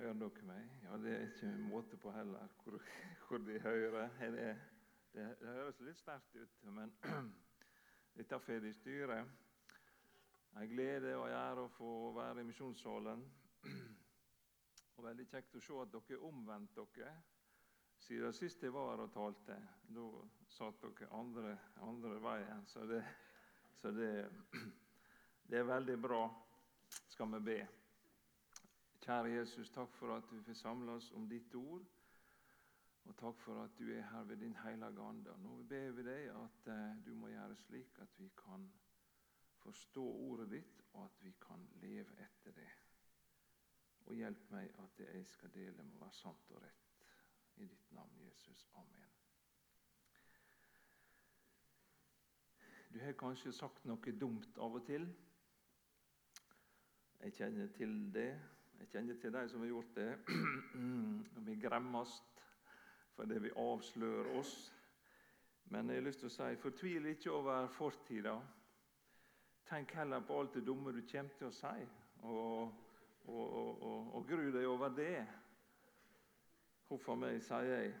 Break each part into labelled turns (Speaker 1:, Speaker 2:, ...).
Speaker 1: Hører dere meg? Ja, det er ikke måte på heller hvor, hvor de hører. Det, det, det, høres litt sterkt ut, men dette får de styre. En glede og ære å få være i misjonssalen. Og veldig kjekt å se at dere omvendte dere siden sist jeg var og talte. Da satt dere andre, andre veien. Så, det, så det, det er veldig bra. Skal vi be. Kjære Jesus, takk for at vi får samle oss om ditt ord. Og takk for at du er her ved din hellige ande. Nå ber vi deg at uh, du må gjøre slik at vi kan forstå ordet ditt, og at vi kan leve etter det. Og hjelp meg at det jeg skal dele, må være sant og rett. I ditt navn, Jesus. Amen. Du har kanskje sagt noe dumt av og til. Jeg kjenner til det. Jeg kjenner til de som har gjort det. vi gremmes fordi vi avslører oss. Men jeg har lyst til å si fortvil ikke over fortida. Tenk heller på alt det dumme du kommer til å si, og, og, og, og gru deg over det. Hvorfor meg, sier jeg.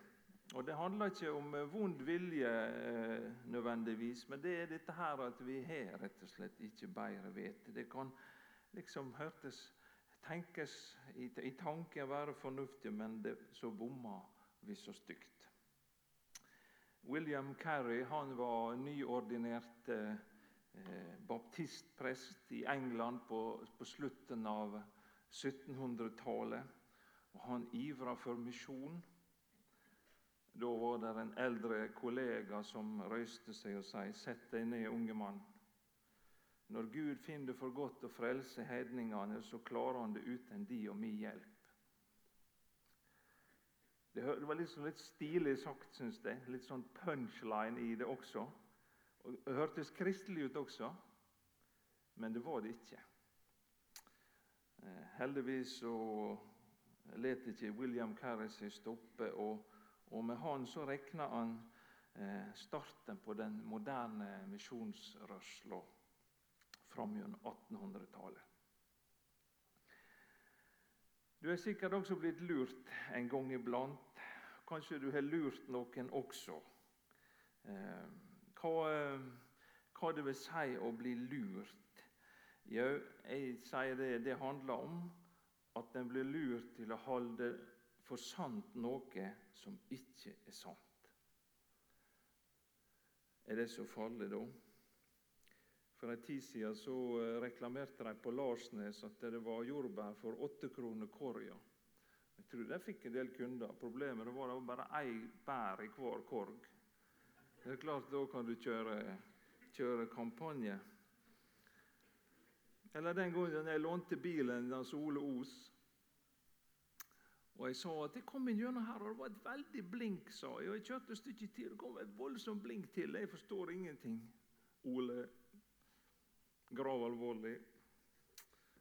Speaker 1: Og Det handler ikke om vond vilje eh, nødvendigvis, men det er dette her at vi har rett og slett ikke bedre vite. Det kan liksom hørtes tenkes i, i tanken være fornuftig, men det, så bomma vi så stygt. William Carey han var nyordinert eh, baptistprest i England på, på slutten av 1700-tallet. og Han ivra for misjon. Da var det en eldre kollega som røyste seg og sa 'Sett deg ned, unge mann'. Når Gud finner det for godt å frelse hedningene, så klarer han det uten de og mi hjelp. Det var liksom litt stilig sagt, syns jeg. Litt sånn punchline i det også. Og det hørtes kristelig ut også, men det var det ikke. Eh, heldigvis så let ikke William Carey seg stoppe, og, og, med han så regna han eh, starten på den moderne misjonsrørsla fram gjennom 1800-tallet. Du er sikkert også blitt lurt en gang iblant. Kanskje du har lurt noen også. Eh, hva, hva det vil si å bli lurt? Jo, jeg sier det, det handler om at en blir lurt til å holde for sant noe som ikke er sant. Er det så farlig, da? For en tid siden så eh, reklamerte de på Larsnes at det var jordbær for åtte kroner korga. Jeg tror de fikk en del kunder. Problemet var det var bare én bær i hver korg. Det er klart, Da kan du kjøre, kjøre kampanje. Eller den gangen jeg lånte bilen hans Ole Os. Og Jeg sa at jeg kom inn gjennom her, og det var et veldig blink. sa jeg. Og jeg kjørte et stykke til, det kom et voldsomt blink til. Jeg forstår ingenting. Ole gravalvorlig.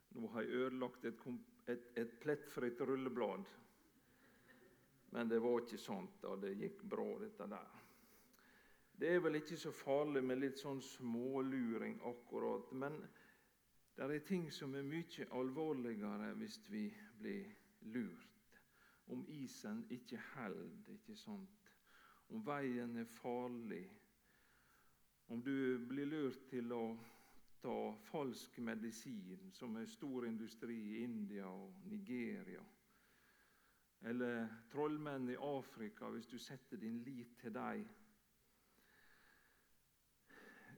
Speaker 1: Nå har jeg ødelagt et, et, et plettfritt rulleblad. Men det var ikke sånt, og det gikk bra, dette der. Det er vel ikke så farlig med litt sånn småluring akkurat. Men det er ting som er mye alvorligere hvis vi blir lurt. Om isen ikke holder, ikke sant? Om veien er farlig. Om du blir lurt til å ta falsk medisin, som er stor industri i India og Nigeria. Eller trollmenn i Afrika, hvis du setter din lit til dem.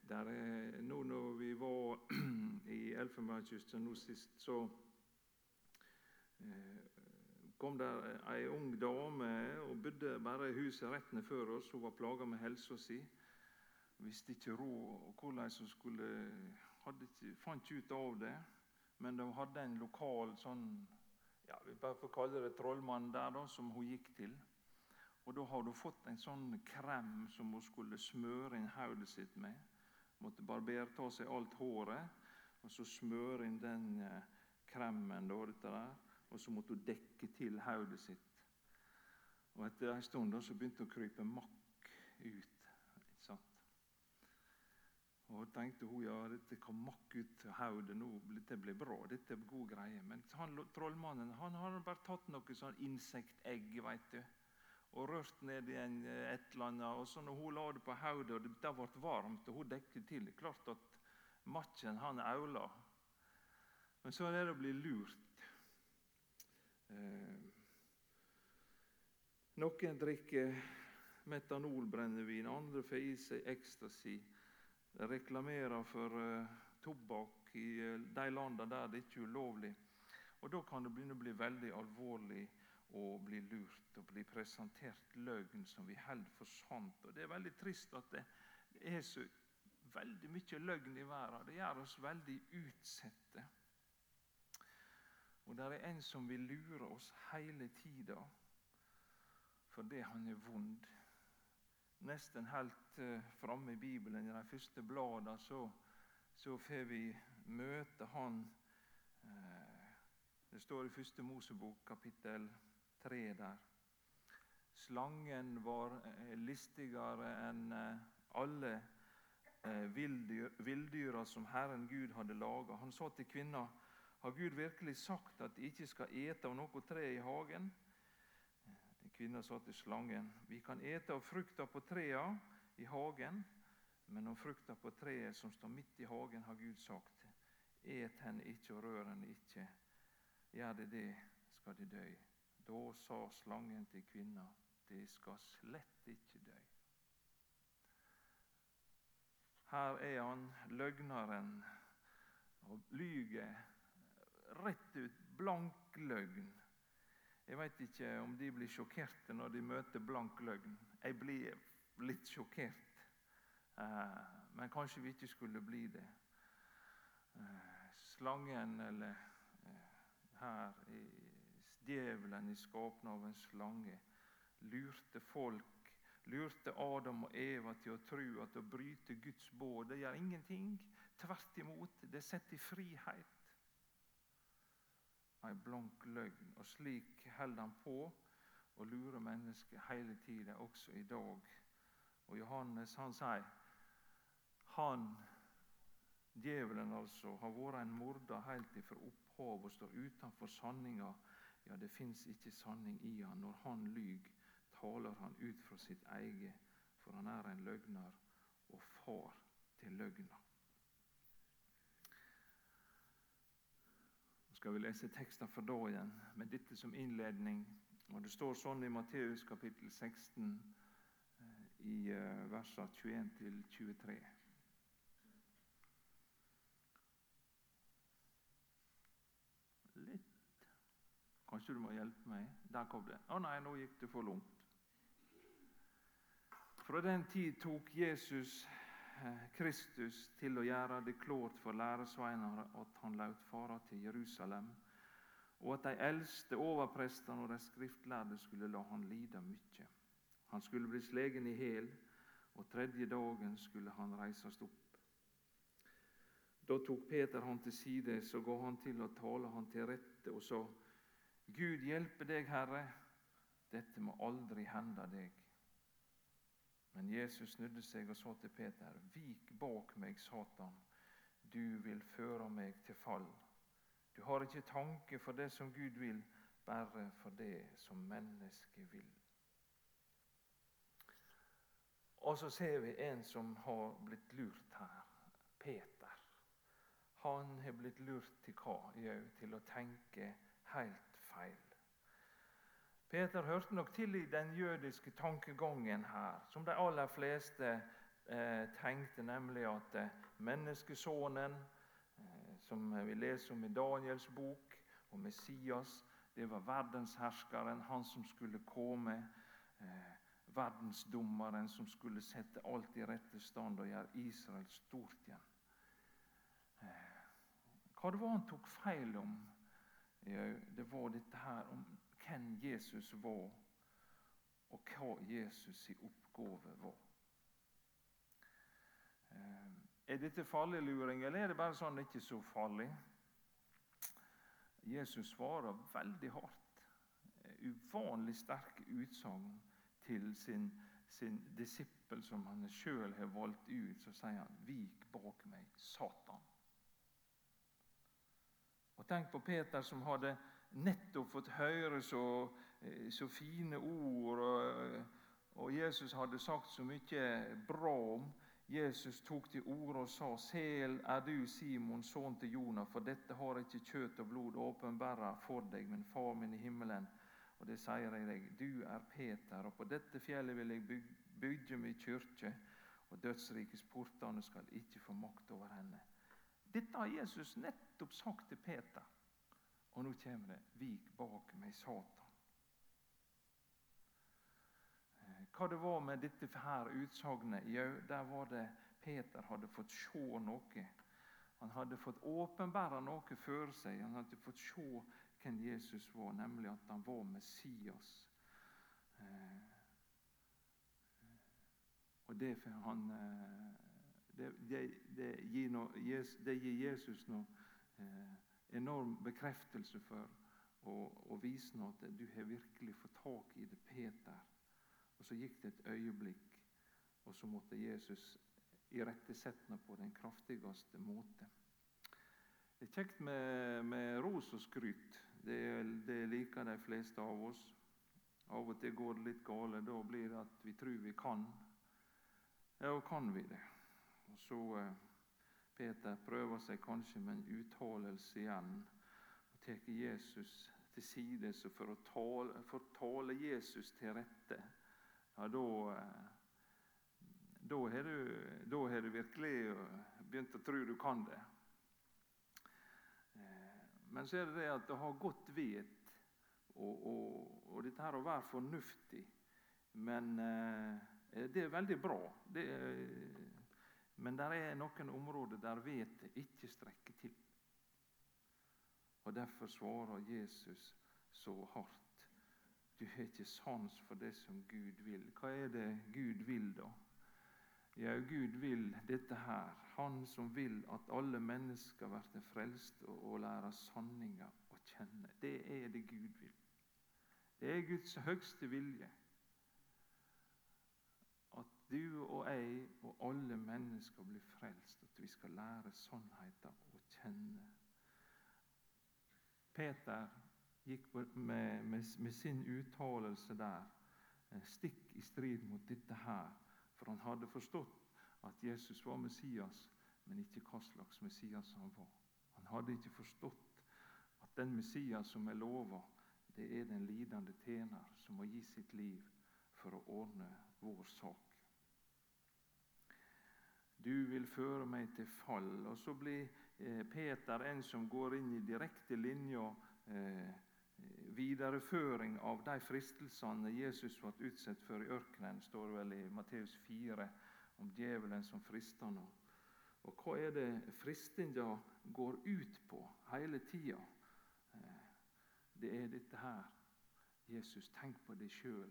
Speaker 1: Der er, nå når vi var i Elfenbenskysten nå sist, så eh, kom der ei ung dame og bodde bare i huset rett ned før oss. Hun var plaga med helsa si. Visste ikke råd hvordan hun skulle ikke, fant ikke ut av det, men de hadde en lokal sånn, ja, vi bare får kalle det trollmann der, da, som hun gikk til. Og Da hadde hun fått en sånn krem som hun skulle smøre inn hodet sitt med. Måtte barbere ta seg alt håret, og så smøre inn den eh, kremen. Da, dette der, og så måtte hun dekke til hodet sitt. Og Etter en stund da, så begynte hun å krype makk ut. Og tenkte hun ja, dette kom makk ut hodet, nå dette blir bra, dette er god greie. Men han, trollmannen han hadde bare tatt noe sånn insektegg vet du, og rørt ned i en, et eller annet. Og så når hun la det på hodet, og det, det ble varmt, og hun dekket til Klart at makken han aula. Men så er det å bli lurt. Eh, noen drikker metanolbrennevin, andre får i seg ecstasy. Reklamerer for uh, tobakk i uh, de landene der det ikke er ulovlig. Og Da kan det begynne å bli veldig alvorlig å bli lurt og bli presentert løgn som vi holder for sant. Og Det er veldig trist at det er så veldig mye løgn i verden. Det gjør oss veldig utsatte. Og det er en som vil lure oss hele tida fordi han er vond nesten helt uh, framme i Bibelen, i de første bladene, så, så får vi møte han uh, Det står i første Mosebok, kapittel 3 der. Slangen var uh, listigere enn alle villdyra som Herren Gud hadde laga. Han sa til kvinna, har Gud virkelig sagt at de ikke skal ete av noe tre i hagen? Kvinna sa til slangen, vi kan ete av frukta på trea i hagen, men om frukta på treet som står midt i hagen, har Gud sagt, et henne ikke og rør henne ikke. Gjør de det, skal de dø. Da sa slangen til kvinna, de skal slett ikke dø. Her er han, løgneren, og lyger rett ut. Blank løgn. Jeg vet ikke om de blir sjokkerte når de møter blank løgn. Jeg blir litt sjokkert. Eh, men kanskje vi ikke skulle bli det. Eh, slangen, eller eh, her djevelen i skapelsen av en slange, lurte folk, lurte Adam og Eva til å tro at å bryte Guds båd det gjør ingenting. Tvert imot, det setter frihet ei blank løgn. Og slik holder han på å lure mennesker hele tida, også i dag. Og Johannes han sier han, djevelen altså, har vært en morder helt ifra opphavet og står utenfor sanninga. Ja, det fins ikke sanning i han. Når han lyver, taler han ut fra sitt eget, for han er en løgner og far til løgna. Skal vi lese tekster for da igjen, med dette som innledning. Og Det står sånn i Matteus kapittel 16, eh, i versene 21 23. Litt Kanskje du må hjelpe meg? Der kom det. Å nei, nå gikk det for langt. Fra den tid tok Jesus Kristus til å gjøre det klart for læresveinene at han lot fara til Jerusalem, og at de eldste overprestene og de skriftlærde skulle la han lide mye. Han skulle bli slegen i hæl, og tredje dagen skulle han reises opp. Da tok Peter han til side, så ga han til å tale han til rette og sa:" Gud hjelpe deg, Herre, dette må aldri hende deg. Men Jesus snudde seg og sa til Peter.: Vik bak meg, Satan. Du vil føre meg til fall. Du har ikke tanke for det som Gud vil, bare for det som mennesket vil. Og så ser vi en som har blitt lurt her. Peter. Han har blitt lurt til hva? Jo, til å tenke helt feil. Peter hørte nok til i den jødiske tankegangen her, som de aller fleste eh, tenkte, nemlig at eh, menneskesonen, eh, som vi leser om i Daniels bok, og Messias, det var verdensherskeren, han som skulle komme. Eh, verdensdommeren som skulle sette alt i rette stand og gjøre Israel stort igjen. Eh, hva det var han tok feil om? Jo, det var dette her om hvem Jesus var, og hva Jesus' i oppgave var. Eh, er dette farlig luring, eller er det bare sånn ikke så farlig? Jesus svarer veldig hardt. Eh, uvanlig sterke utsagn til sin sin disippel som han sjøl har valgt ut, så sier han 'Vik bak meg, Satan'. Og Tenk på Peter som hadde nettopp fått høre så, eh, så fine ord. Og, og, Jesus hadde sagt så mye bra om. Jesus tok til orde og sa, 'Sel er du, Simon, sønn til Jonah, for dette har ikke kjøtt og blod åpenbæra for deg, men Far min i himmelen.' Og det sier jeg deg, du er Peter, og på dette fjellet vil jeg bygge, bygge min kirke, og dødsrikets portene skal ikke få makt over henne. Dette har Jesus nettopp sagt til Peter. Og nå kommer det 'Vik bak meg, Satan'. Eh, hva det var med dette her utsagnet? Jo, der var det Peter hadde fått se noe. Han hadde fått åpenbære noe for seg. Han hadde fått se hvem Jesus var, nemlig at han var Messias. Eh, og det, han, eh, det, det, det gir Jesus noe enorm bekreftelse for å, vise noe at du har virkelig fått tak i det, Peter. Og Så gikk det et øyeblikk, og så måtte Jesus irettesette ham på den kraftigste måte. Det er kjekt med, med ros og skryt. Det, det, liker de fleste av oss. Av og til går det litt galt. Da blir det at vi tror vi kan. Ja, og kan vi det? Og så... Eh, Peter prøver seg kanskje med en uttalelse igjen. og Tar Jesus til side for å tale, for tale Jesus til rette. Ja, da, da, har du, da har du virkelig begynt å tro du kan det. Eh, men så er det det at å ha godt vet og, og, og dette her å være fornuftig Men eh, det er veldig bra. Det er, men det er noen områder der vettet ikke strekker til. Og Derfor svarer Jesus så hardt. Du har ikke sans for det som Gud vil. Hva er det Gud vil, da? Ja, Gud vil dette her. Han som vil at alle mennesker blir frelst og lærer sanninga å kjenne. Det er det Gud vil. Det er Guds høgste vilje du og jeg og alle mennesker blir frelst, at vi skal lære sannheten å kjenne. Peter gikk med, med, med sin uttalelse der eh, stikk i strid mot dette her, for han hadde forstått at Jesus var Messias, men ikke hva slags Messias han var. Han hadde ikke forstått at den Messias som er lova, det er den lidende tjener som må gi sitt liv for å ordne vår sak. Du vil føre meg til fall. Og så blir eh, Peter en som går inn i direkte linja eh, videreføring av de fristelsene Jesus ble utsatt for i ørkenen, står det vel i Matteus 4, om djevelen som frister nå. Og hva er det fristinga går ut på hele tida? Eh, det er dette her. Jesus, tenk på deg sjøl.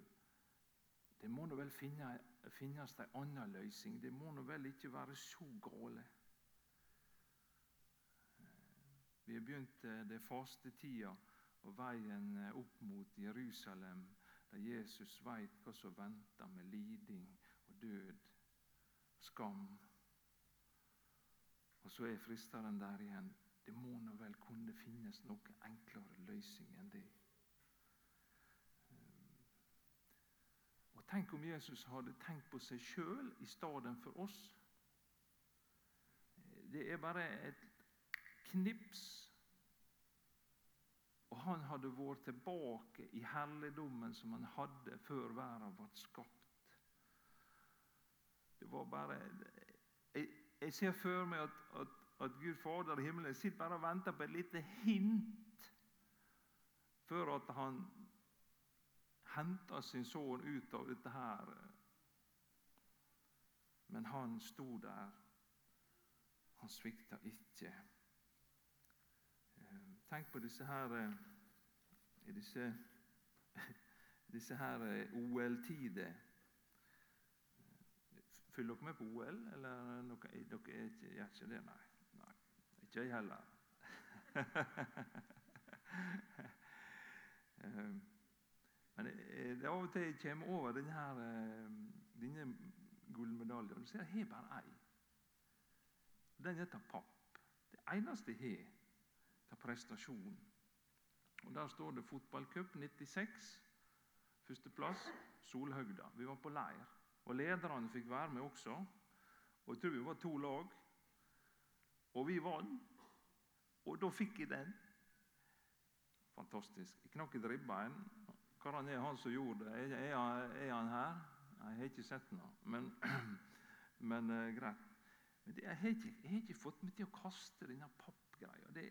Speaker 1: Det må nå vel finne, finnes en annen løsning. Det må nå vel ikke være så gale. Vi har begynt det det fastetida og veien eh, opp mot Jerusalem, der Jesus veit hva som venter med liding og død, skam. Og så er fristeren der igjen. Det må nå vel kunne finnes noe enklere løsning enn det. Tenk om Jesus hadde tenkt på seg sjøl i stedet for oss. Det er bare et knips, og han hadde vært tilbake i herligdommen som han hadde før verden ble skapt. Det var bare Jeg, jeg ser for meg at, at, at, Gud Fader i himmelen sitter bare og venter på et lite hint før at han henta sin sønn ut av dette her. Men han sto der. Han svikta ikke. Eh, tenk på disse her eh, disse, disse her eh, OL-tider. Følger dere med på OL, eller dere gjør ikke det? Nei. nei. Ikke jeg heller. Men det, av og til jeg kommer over denne denne gullmedaljen. Du ser, jeg har bare ei. Den er av papp. Det eneste jeg har av prestasjon. Og Der står det fotballcup 96. Førsteplass Solhøgda. Vi var på leir. Og Lederne fikk være med også. Og Jeg tror vi var to lag. Og vi vant. Og da fikk jeg den. Fantastisk. Jeg knakk et ribbein. Hva er han som gjorde det? Er, er, han her? Jeg har ikke sett noe. Men, men uh, greit. Men det, jeg, har ikke, jeg, har ikke, fått meg til å kaste denne pappgreia. Det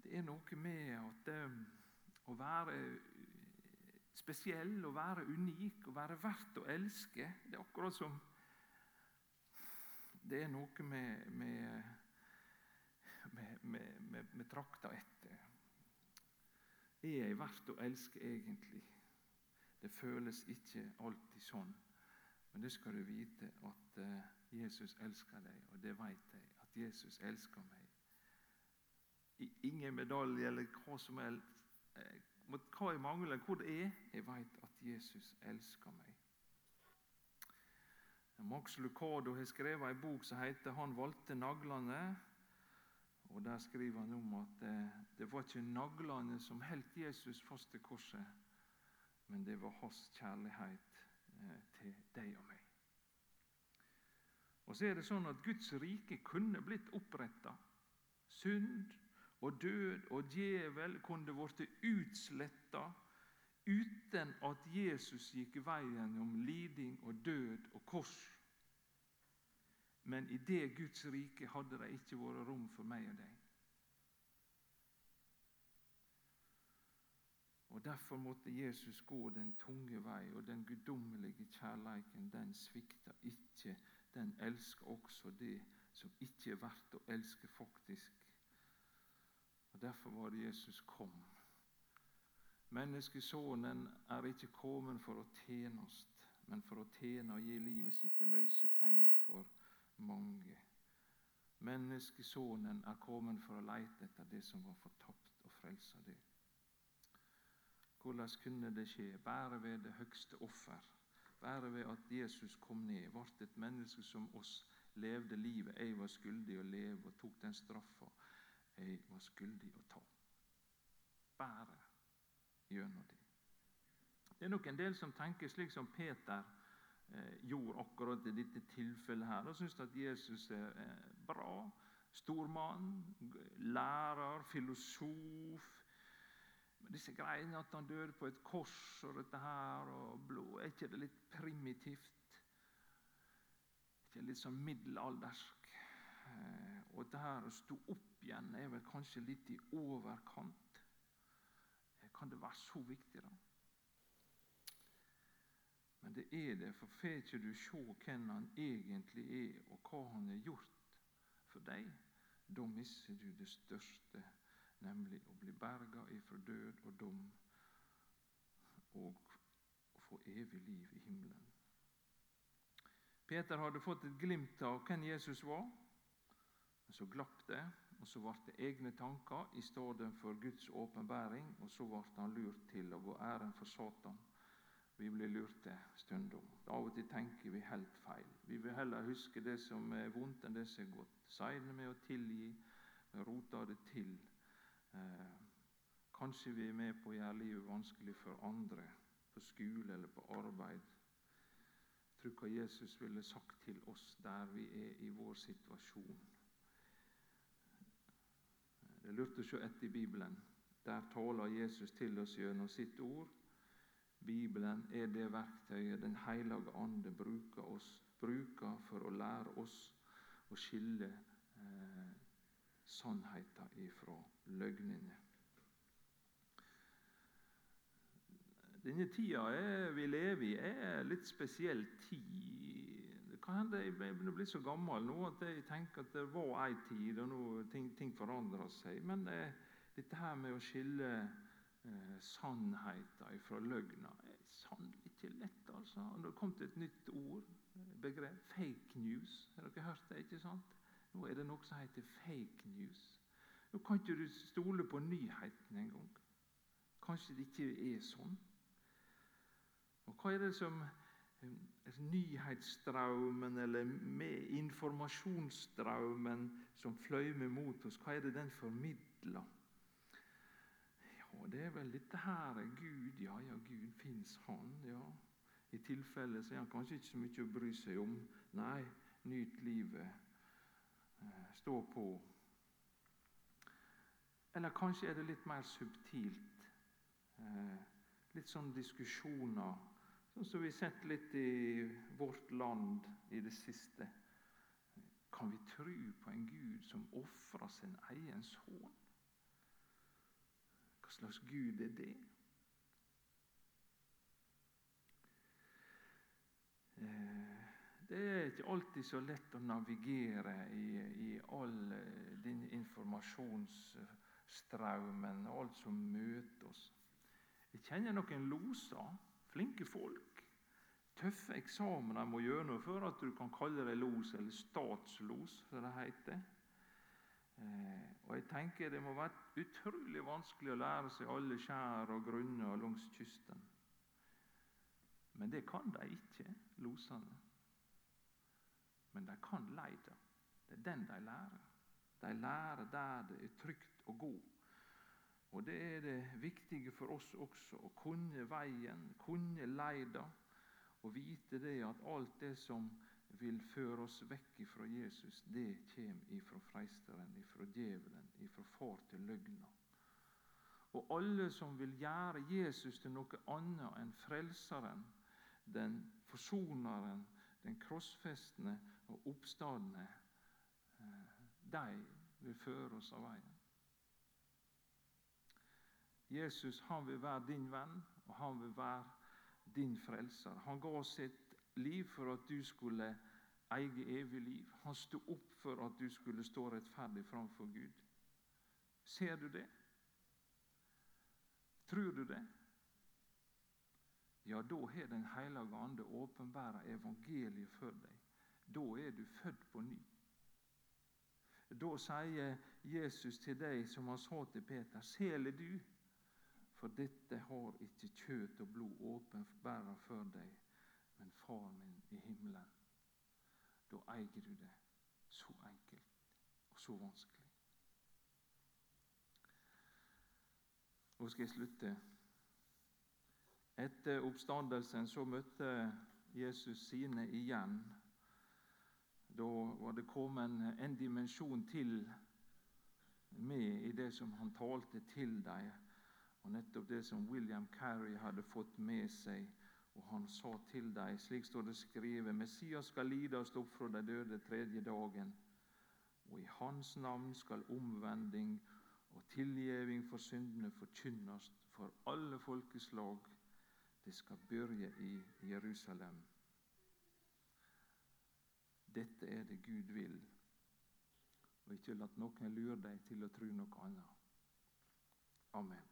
Speaker 1: det er noe med at um, å være spesiell, å være unik, å være verdt å elske Det er akkurat som Det er noe med, med, med, med, med trakta etter. Er jeg verdt å elske egentlig? Det føles ikke alltid sånn. Men det skal du vite at uh, Jesus elsker deg, og det vet jeg. At Jesus elsker meg. Ingen medalje eller hva som helst. Eh, hva jeg mangler, hvor det er. Jeg vet at Jesus elsker meg. Max Lucado har skrevet en bok som heter 'Han valgte naglene'. Og Der skriver han om at det, eh, det var ikke naglene som holdt Jesus fast til korset, men det var hans kjærlighet eh, til deg og meg. Og så er det sånn at Guds rike kunne blitt oppretta. Synd og død og djevel kunne blitt utsletta uten at Jesus gikk veien om liding og død og kors. Men i det Guds rike hadde det ikke vært rom for meg og deg. Og Derfor måtte Jesus gå den tunge vei, og den guddommelige kjærleiken den svikta ikke den elsker også det som ikke er verdt å elske, faktisk. Og Derfor var det Jesus kom. Menneskesonen er ikke kommet for å tjene oss, men for å tjene og gi livet sitt til løsepenger for mange. Menneskesonen er kommet for å leite etter det som var fortapt, og frelse det. Hvordan kunne det skje? Bare ved det høgste offer bare ved at Jesus kom ned, ble et menneske som oss, levde livet jeg var skyldig å leve, og tok den straffa jeg var skyldig å ta. Bare gjennom det. Det er nok en del som tenker slik som Peter gjorde akkurat i dette tilfellet her, og syns at Jesus er eh, bra. Stormann, lærer, filosof, disse greiene at han døde på et kors og dette her og blod. Er ikke det litt primitivt? Er ikke det litt sånn middelaldersk? Eh, og dette her å stå opp igjen er vel kanskje litt i overkant. Eh, kan det være så viktig, da? Men det er det, for får ikke du se hvem han egentlig er, og hva han har gjort for deg, da mister du det største nemlig å bli berga ifra død og dom og få evig liv i himmelen. Peter hadde fått et glimt av hvem Jesus var, men så glapp det. Og så ble det egne tanker i stedet for Guds åpenbæring, og så ble han lurt til å gå æren for Satan. Vi blir lurte stundom. Av og til tenker vi helt feil. Vi vil heller huske det som er vondt, enn det som er godt. Segne med å tilgi, rota det til Eh, kanskje vi er med på å gjøre livet vanskelig for andre, på skole eller på arbeid. Jeg tror hva Jesus ville sagt til oss der vi er i vår situasjon. Det er lurt å se etter i Bibelen. Der taler Jesus til oss gjennom sitt ord. Bibelen er det verktøyet Den hellige ande bruker, oss, bruker for å lære oss å skille eh, sannheten ifra løgnene. Denne tida vi lever i, er litt spesiell tid. Det kan hende jeg begynner å så gammel nå at jeg tenker at det var ei tid, og ting, ting forandrer seg. Men eh, dette her med å skille eh, sannheten fra løgna er sannelig ikke lett. altså. Og det kom til et nytt ord, begrep fake news. Har dere hørt det? ikke sant? Nå er det noe som heter fake news. Nå kan ikke du stole på nyhetene engang. Kanskje det ikke er sånn. Og Hva er det som Nyhetsstraumen eller med informasjonsstrømmen som fløymer mot oss, hva er det den formidler? Det er vel dette her Gud, ja, ja, Gud fins Han, ja. I tilfelle så er han kanskje ikke så mye å bry seg om. Nei, nyt livet. Eh, stå på. Eller kanskje er det litt mer subtilt. Eh, litt sånn diskusjoner Sånn som vi har sett litt i vårt land i det siste. Kan vi tro på en Gud som ofrer sin egen sønn? Hva slags Gud er det? Eh, det er ikke alltid så lett å navigere i, i all eh, den informasjonsstraumen og alt som møter oss. Jeg kjenner noen loser Flinke folk. Tøffe eksamener må gjennomføre at du kan kalle deg los, eller statslos, som det heter. Og jeg tenker Det må være utrolig vanskelig å lære seg alle skjær og grunner langs kysten. Men det kan de ikke, losene. Men de kan leida. Det er den de lærer. De lærer der det er trygt å gå. Og Det er det viktige for oss også, å kunne veien, kunne leida, og vite det at alt det som vil føre oss vekk ifra Jesus, det kommer ifra freisteren, ifra djevelen, ifra far til løgna. Og alle som vil gjøre Jesus til noe annet enn frelseren, den forsoneren, den krossfestende og oppstandende, eh, de vil føre oss av veien. Jesus han vil være din venn, og han vil være din frelser. Han ga sitt liv for at du skulle eie evig liv. Han sto opp for at du skulle stå rettferdig framfor Gud. Ser du det? Tror du det? Ja, da har Den hellige ande åpenbæra evangeliet for deg. Da er du født på ny. Da sier Jesus til deg, som han sa til Peter, seler du for dette har ikke kjøtt og blod åpenbæra for deg, men Far min i himmelen. Da eier du det så enkelt og så vanskelig. Nå skal jeg slutte. Etter oppstandelsen så møtte Jesus sine igjen. Da var det kommet en dimensjon til med i det som han talte til dem og nettopp det som William Carey hadde fått med seg. Og han sa til dem, slik står det skrevet, Messias skal lide og stå opp fra de døde tredje dagen. Og i Hans navn skal omvending og tilgjeving for syndene forkynnes for alle folkeslag. Det skal begynne i Jerusalem. Dette er det Gud vil, og ikke la noen lure deg til å tro noe annet. Amen.